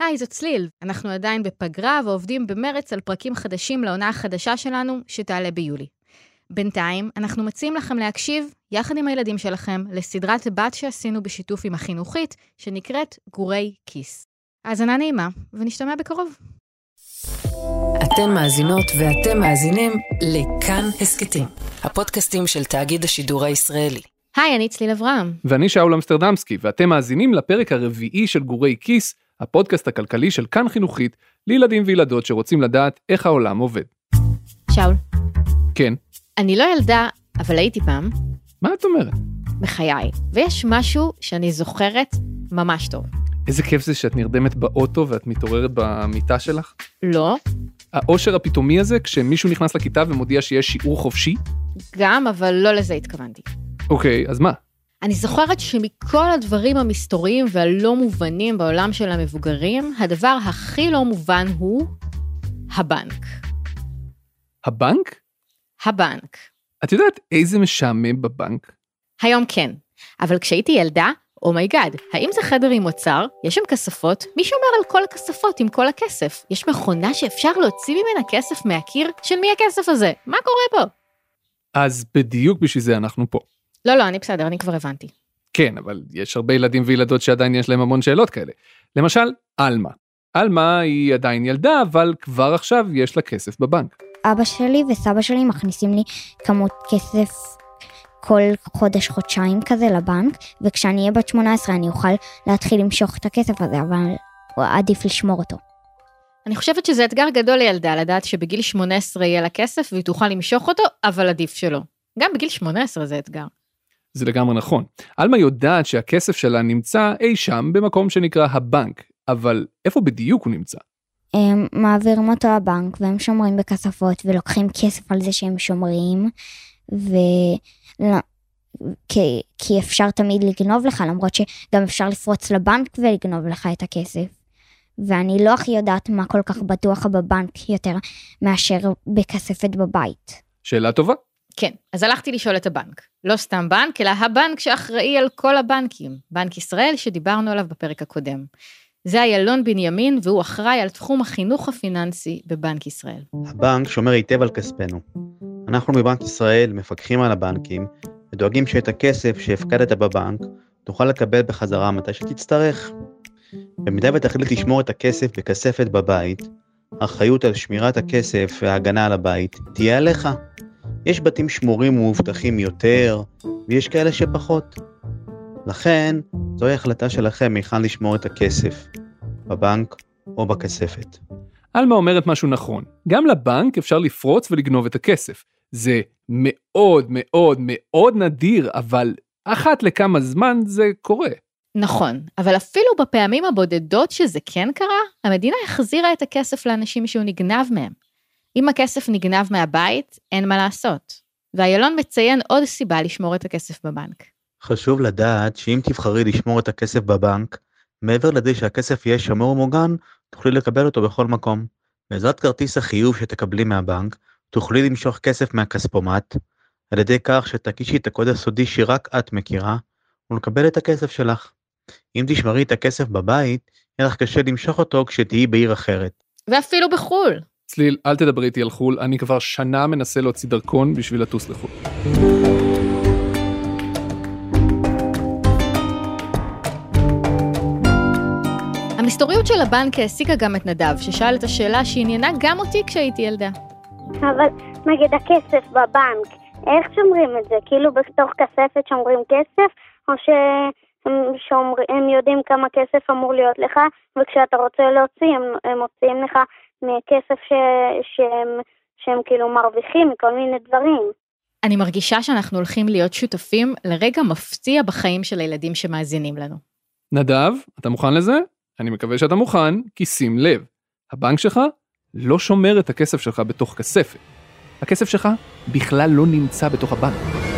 היי, זאת צליל. אנחנו עדיין בפגרה ועובדים במרץ על פרקים חדשים לעונה החדשה שלנו, שתעלה ביולי. בינתיים, אנחנו מציעים לכם להקשיב, יחד עם הילדים שלכם, לסדרת בת שעשינו בשיתוף עם החינוכית, שנקראת גורי כיס. האזנה נעימה, ונשתמע בקרוב. אתן מאזינות ואתם מאזינים לכאן הסכתים, הפודקאסטים של תאגיד השידור הישראלי. היי, אני צליל אברהם. ואני שאול אמסטרדמסקי, ואתם מאזינים לפרק הרביעי של גורי כיס, הפודקאסט הכלכלי של כאן חינוכית, לילדים וילדות שרוצים לדעת איך העולם עובד. שאול, כן, אני לא ילדה, אבל הייתי פעם, מה את אומרת? בחיי, ויש משהו שאני זוכרת ממש טוב. איזה כיף זה שאת נרדמת באוטו ואת מתעוררת במיטה שלך? לא, האושר הפתאומי הזה כשמישהו נכנס לכיתה ומודיע שיש שיעור חופשי? גם, אבל לא לזה התכוונתי. אוקיי, אז מה? אני זוכרת שמכל הדברים המסתוריים והלא מובנים בעולם של המבוגרים, הדבר הכי לא מובן הוא הבנק. הבנק? הבנק. את יודעת איזה משעמם בבנק? היום כן, אבל כשהייתי ילדה, oh my god, האם זה חדר עם אוצר? יש שם כספות? מי שומר על כל הכספות עם כל הכסף? יש מכונה שאפשר להוציא ממנה כסף מהקיר? של מי הכסף הזה? מה קורה פה? אז בדיוק בשביל זה אנחנו פה. לא, לא, אני בסדר, אני כבר הבנתי. כן, אבל יש הרבה ילדים וילדות שעדיין יש להם המון שאלות כאלה. למשל, עלמה. עלמה היא עדיין ילדה, אבל כבר עכשיו יש לה כסף בבנק. אבא שלי וסבא שלי מכניסים לי כמות כסף כל חודש-חודשיים כזה לבנק, וכשאני אהיה בת 18 אני אוכל להתחיל למשוך את הכסף הזה, אבל עדיף לשמור אותו. אני חושבת שזה אתגר גדול לילדה, לדעת שבגיל 18 יהיה לה כסף והיא תוכל למשוך אותו, אבל עדיף שלא. גם בגיל 18 זה אתגר. זה לגמרי נכון. עלמה יודעת שהכסף שלה נמצא אי שם במקום שנקרא הבנק, אבל איפה בדיוק הוא נמצא? הם מעבירים אותו לבנק והם שומרים בכספות ולוקחים כסף על זה שהם שומרים, ו... לא, כי, כי אפשר תמיד לגנוב לך, למרות שגם אפשר לפרוץ לבנק ולגנוב לך את הכסף. ואני לא הכי יודעת מה כל כך בטוח בבנק יותר מאשר בכספת בבית. שאלה טובה. כן, אז הלכתי לשאול את הבנק. לא סתם בנק, אלא הבנק שאחראי על כל הבנקים, בנק ישראל שדיברנו עליו בפרק הקודם. זה איילון בנימין, והוא אחראי על תחום החינוך הפיננסי בבנק ישראל. הבנק שומר היטב על כספנו. אנחנו בבנק ישראל מפקחים על הבנקים ודואגים שאת הכסף שהפקדת בבנק תוכל לקבל בחזרה מתי שתצטרך. במידה ותחליט לשמור את הכסף בכספת בבית, האחריות על שמירת הכסף וההגנה על הבית תהיה עליך. יש בתים שמורים ומאובטחים יותר, ויש כאלה שפחות. לכן, זוהי החלטה שלכם היכן לשמור את הכסף, בבנק או בכספת. עלמה אומרת משהו נכון, גם לבנק אפשר לפרוץ ולגנוב את הכסף. זה מאוד מאוד מאוד נדיר, אבל אחת לכמה זמן זה קורה. נכון, אבל אפילו בפעמים הבודדות שזה כן קרה, המדינה החזירה את הכסף לאנשים שהוא נגנב מהם. אם הכסף נגנב מהבית, אין מה לעשות. ואיילון מציין עוד סיבה לשמור את הכסף בבנק. חשוב לדעת שאם תבחרי לשמור את הכסף בבנק, מעבר לזה שהכסף יהיה שמור ומוגן, תוכלי לקבל אותו בכל מקום. בעזרת כרטיס החיוב שתקבלי מהבנק, תוכלי למשוך כסף מהכספומט, על ידי כך שתקישי את הקוד הסודי שרק את מכירה, ולקבל את הכסף שלך. אם תשמרי את הכסף בבית, יהיה לך קשה למשוך אותו כשתהיי בעיר אחרת. ואפילו בחו"ל. צליל, אל תדברי איתי על חו"ל, אני כבר שנה מנסה להוציא דרכון בשביל לטוס לחו"ל. המסתוריות של הבנק העסיקה גם את נדב, ששאל את השאלה שעניינה גם אותי כשהייתי ילדה. אבל נגיד הכסף בבנק, איך שומרים את זה? כאילו בתוך כספת שומרים כסף, או שהם שומר, הם יודעים כמה כסף אמור להיות לך, וכשאתה רוצה להוציא, הם, הם מוציאים לך מכסף ש, שהם, שהם כאילו מרוויחים מכל מיני דברים. אני מרגישה שאנחנו הולכים להיות שותפים לרגע מפתיע בחיים של הילדים שמאזינים לנו. נדב, אתה מוכן לזה? אני מקווה שאתה מוכן, כי שים לב, הבנק שלך לא שומר את הכסף שלך בתוך כספת. הכסף שלך בכלל לא נמצא בתוך הבנק.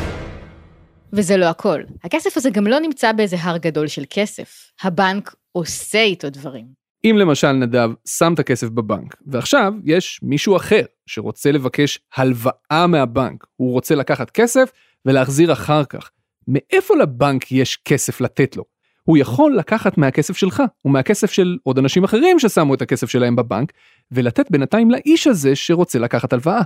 וזה לא הכל. הכסף הזה גם לא נמצא באיזה הר גדול של כסף. הבנק עושה איתו דברים. אם למשל נדב שם את הכסף בבנק, ועכשיו יש מישהו אחר שרוצה לבקש הלוואה מהבנק, הוא רוצה לקחת כסף ולהחזיר אחר כך, מאיפה לבנק יש כסף לתת לו? הוא יכול לקחת מהכסף שלך ומהכסף של עוד אנשים אחרים ששמו את הכסף שלהם בבנק, ולתת בינתיים לאיש הזה שרוצה לקחת הלוואה.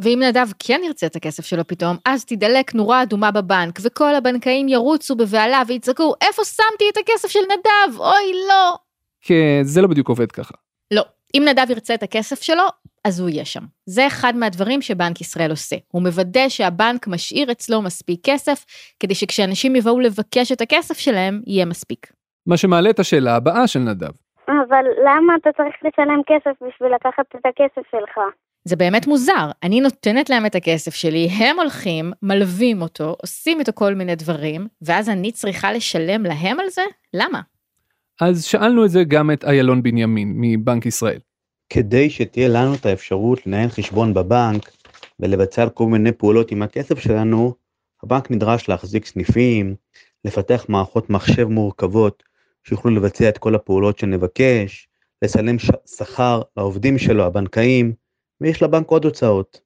ואם נדב כן ירצה את הכסף שלו פתאום, אז תידלק נורה אדומה בבנק, וכל הבנקאים ירוצו בבהלה ויצעקו, איפה שמתי את הכסף של נדב? אוי, לא. כי זה לא בדיוק עובד ככה. לא. אם נדב ירצה את הכסף שלו, אז הוא יהיה שם. זה אחד מהדברים שבנק ישראל עושה. הוא מוודא שהבנק משאיר אצלו מספיק כסף, כדי שכשאנשים יבואו לבקש את הכסף שלהם, יהיה מספיק. מה שמעלה את השאלה הבאה של נדב. אבל למה אתה צריך לשלם כסף בשביל לקחת את הכסף שלך? זה באמת מוזר, אני נותנת להם את הכסף שלי, הם הולכים, מלווים אותו, עושים איתו כל מיני דברים, ואז אני צריכה לשלם להם על זה? למה? אז שאלנו את זה גם את איילון בנימין מבנק ישראל. כדי שתהיה לנו את האפשרות לנהל חשבון בבנק ולבצע כל מיני פעולות עם הכסף שלנו, הבנק נדרש להחזיק סניפים, לפתח מערכות מחשב מורכבות שיוכלו לבצע את כל הפעולות שנבקש, לסלם שכר לעובדים שלו, הבנקאים, ויש לבנק עוד הוצאות.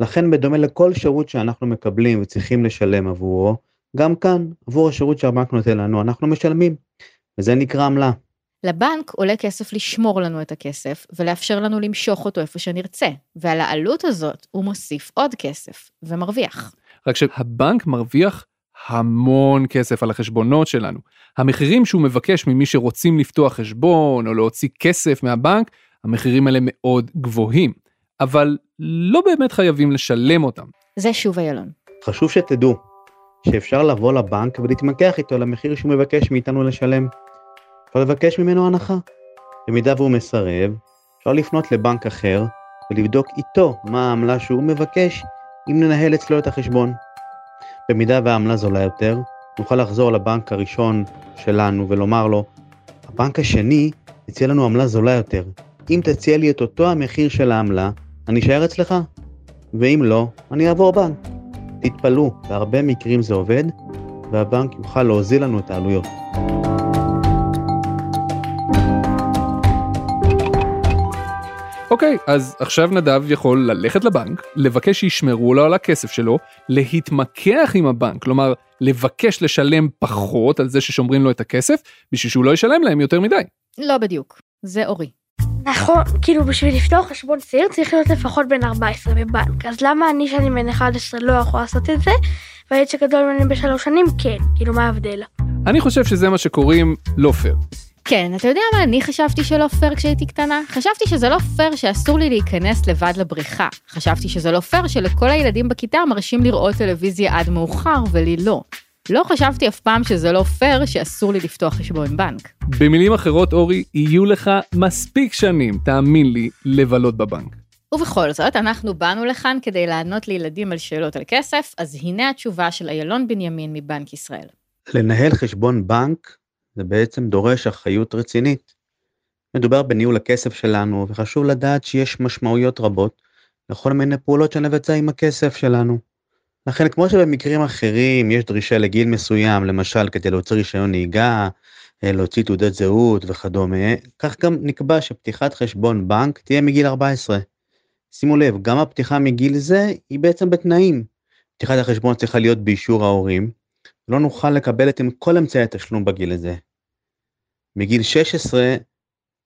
לכן בדומה לכל שירות שאנחנו מקבלים וצריכים לשלם עבורו, גם כאן, עבור השירות שהבנק נותן לנו, אנחנו משלמים, וזה נקרא עמלה. לבנק עולה כסף לשמור לנו את הכסף ולאפשר לנו למשוך אותו איפה שנרצה, ועל העלות הזאת הוא מוסיף עוד כסף ומרוויח. רק שהבנק מרוויח המון כסף על החשבונות שלנו. המחירים שהוא מבקש ממי שרוצים לפתוח חשבון או להוציא כסף מהבנק, המחירים האלה מאוד גבוהים, אבל לא באמת חייבים לשלם אותם. זה שוב איילון. חשוב שתדעו שאפשר לבוא לבנק ולהתמקח איתו על המחיר שהוא מבקש מאיתנו לשלם. אפשר לבקש ממנו הנחה. במידה והוא מסרב, אפשר לפנות לבנק אחר ולבדוק איתו מה העמלה שהוא מבקש אם ננהל אצלו את החשבון. במידה והעמלה זולה יותר, נוכל לחזור לבנק הראשון שלנו ולומר לו, הבנק השני הציע לנו עמלה זולה יותר. אם תציע לי את אותו המחיר של העמלה, אני אשאר אצלך, ואם לא, אני אעבור בנק. תתפלאו, בהרבה מקרים זה עובד, והבנק יוכל להוזיל לנו את העלויות. אוקיי, אז עכשיו נדב יכול ללכת לבנק, לבקש שישמרו לו על הכסף שלו, להתמקח עם הבנק, כלומר, לבקש לשלם פחות על זה ששומרים לו את הכסף, בשביל שהוא לא ישלם להם יותר מדי. לא בדיוק, זה אורי. נכון, כאילו בשביל לפתוח חשבון צעיר צריך להיות לפחות בן 14 בבנק, אז למה אני שאני בן 11 לא יכול לעשות את זה, והילד שגדול ממני בשלוש שנים כן, כאילו מה ההבדל? אני חושב שזה מה שקוראים לא פייר. כן, אתה יודע מה אני חשבתי שלא פייר כשהייתי קטנה? חשבתי שזה לא פייר שאסור לי להיכנס לבד לבריכה. חשבתי שזה לא פייר שלכל הילדים בכיתה מרשים לראות טלוויזיה עד מאוחר ולי לא. לא חשבתי אף פעם שזה לא פייר שאסור לי לפתוח חשבון בנק. במילים אחרות, אורי, יהיו לך מספיק שנים, תאמין לי, לבלות בבנק. ובכל זאת, אנחנו באנו לכאן כדי לענות לילדים על שאלות על כסף, אז הנה התשובה של איילון בנימין מבנק ישראל. לנהל חשבון בנק זה בעצם דורש אחריות רצינית. מדובר בניהול הכסף שלנו, וחשוב לדעת שיש משמעויות רבות לכל מיני פעולות שנבצע עם הכסף שלנו. לכן כמו שבמקרים אחרים יש דרישה לגיל מסוים, למשל כדי להוציא רישיון נהיגה, אה, להוציא תעודת זהות וכדומה, כך גם נקבע שפתיחת חשבון בנק תהיה מגיל 14. שימו לב, גם הפתיחה מגיל זה היא בעצם בתנאים. פתיחת החשבון צריכה להיות באישור ההורים, לא נוכל לקבל את כל אמצעי התשלום בגיל הזה. מגיל 16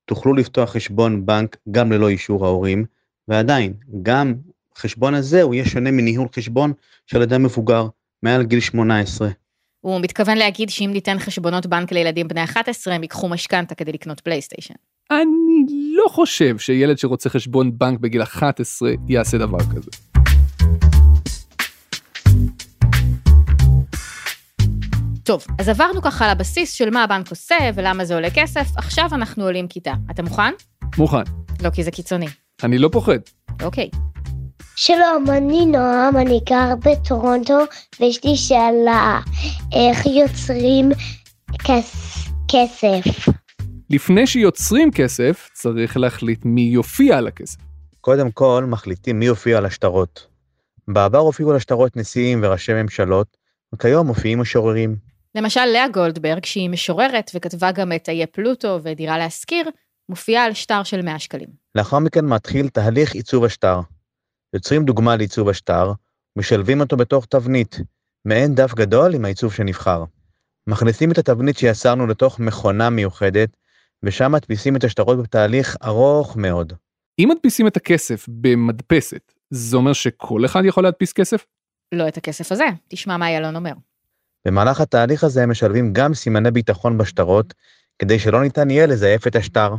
תוכלו לפתוח חשבון בנק גם ללא אישור ההורים, ועדיין, גם החשבון הזה הוא יהיה שונה מניהול חשבון של אדם מבוגר מעל גיל 18. הוא מתכוון להגיד שאם ניתן חשבונות בנק לילדים בני 11, הם ייקחו משכנתה כדי לקנות פלייסטיישן. אני לא חושב שילד שרוצה חשבון בנק בגיל 11 יעשה דבר כזה. טוב, אז עברנו ככה על הבסיס של מה הבנק עושה ולמה זה עולה כסף, עכשיו אנחנו עולים כיתה. אתה מוכן? מוכן. לא, כי זה קיצוני. אני לא פוחד. אוקיי. שלום, אני נועם, אני גר בטורונטו, ויש לי שאלה, איך יוצרים כס... כסף? לפני שיוצרים כסף, צריך להחליט מי יופיע על הכסף. קודם כל, מחליטים מי יופיע על השטרות. בעבר הופיעו על השטרות נשיאים וראשי ממשלות, וכיום מופיעים משוררים. למשל, לאה גולדברג, שהיא משוררת וכתבה גם את איי פלוטו ודירה להשכיר, מופיעה על שטר של 100 שקלים. לאחר מכן מתחיל תהליך עיצוב השטר. יוצרים דוגמה לעיצוב השטר, משלבים אותו בתוך תבנית, מעין דף גדול עם העיצוב שנבחר. מכניסים את התבנית שיצרנו לתוך מכונה מיוחדת, ושם מדפיסים את השטרות בתהליך ארוך מאוד. אם מדפיסים את הכסף במדפסת, זה אומר שכל אחד יכול להדפיס כסף? לא את הכסף הזה, תשמע מה ילון אומר. במהלך התהליך הזה הם משלבים גם סימני ביטחון בשטרות, כדי שלא ניתן יהיה לזייף את השטר.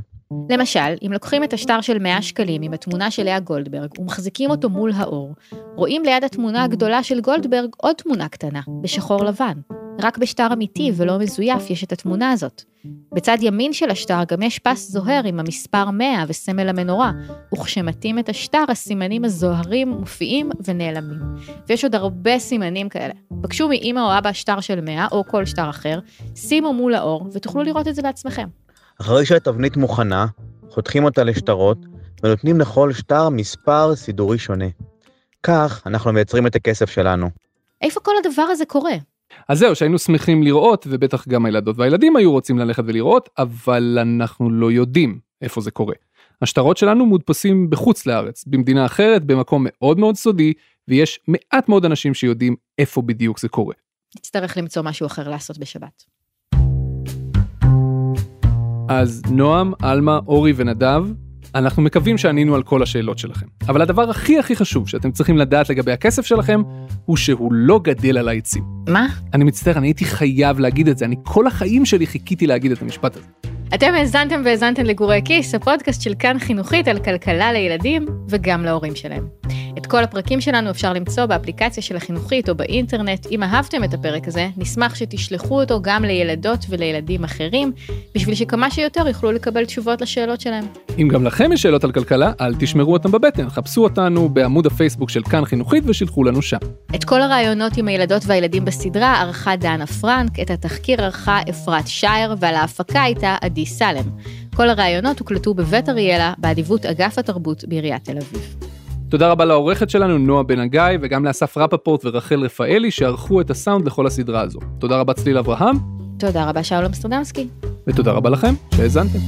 למשל, אם לוקחים את השטר של 100 שקלים עם התמונה של לאה גולדברג ומחזיקים אותו מול האור, רואים ליד התמונה הגדולה של גולדברג עוד תמונה קטנה, בשחור לבן. רק בשטר אמיתי ולא מזויף יש את התמונה הזאת. בצד ימין של השטר גם יש פס זוהר עם המספר 100 וסמל המנורה, וכשמטים את השטר הסימנים הזוהרים מופיעים ונעלמים. ויש עוד הרבה סימנים כאלה. בקשו מאמא או אבא שטר של 100 או כל שטר אחר, שימו מול האור ותוכלו לראות את זה בעצמכם. אחרי שהתבנית מוכנה, חותכים אותה לשטרות, ונותנים לכל שטר מספר סידורי שונה. כך אנחנו מייצרים את הכסף שלנו. איפה כל הדבר הזה קורה? אז זהו, שהיינו שמחים לראות, ובטח גם הילדות והילדים היו רוצים ללכת ולראות, אבל אנחנו לא יודעים איפה זה קורה. השטרות שלנו מודפסים בחוץ לארץ, במדינה אחרת, במקום מאוד מאוד סודי, ויש מעט מאוד אנשים שיודעים איפה בדיוק זה קורה. נצטרך למצוא משהו אחר לעשות בשבת. אז נועם, עלמה, אורי ונדב, אנחנו מקווים שענינו על כל השאלות שלכם. אבל הדבר הכי הכי חשוב שאתם צריכים לדעת לגבי הכסף שלכם, הוא שהוא לא גדל על העצים. מה? אני מצטער, אני הייתי חייב להגיד את זה, אני כל החיים שלי חיכיתי להגיד את המשפט הזה. אתם האזנתם והאזנתם לגורי כיס, הפודקאסט של כאן חינוכית על כלכלה לילדים וגם להורים שלהם. את כל הפרקים שלנו אפשר למצוא באפליקציה של החינוכית או באינטרנט. אם אהבתם את הפרק הזה, נשמח שתשלחו אותו גם לילדות ולילדים אחרים, בשביל שכמה שיותר יוכלו לקבל תשובות לשאלות שלהם. אם גם לכם יש שאלות על כלכלה, אל תשמרו אותם בבטן, חפשו אותנו בעמוד הפייסבוק של כאן חינוכית ושילחו לנו שם. את כל הרעיונות עם הילדות והילדים בסדרה ערכה דנה פרנק, את התחקיר ערכה אפרת שייר, ועל ההפקה הייתה עדי סלם. כל הרעיונות הוקלטו בבית אריאלה, באדיבות אגף התרבות בעיריית תל אביב. תודה רבה לעורכת שלנו נועה בן הגיא וגם לאסף רפפורט ורחל רפאלי שערכו את הסאונד לכל הסדרה הזו. תודה רבה צליל אברהם. תודה רבה שאול אמסטרדמסקי. ותודה רבה לכם שהאזנתם.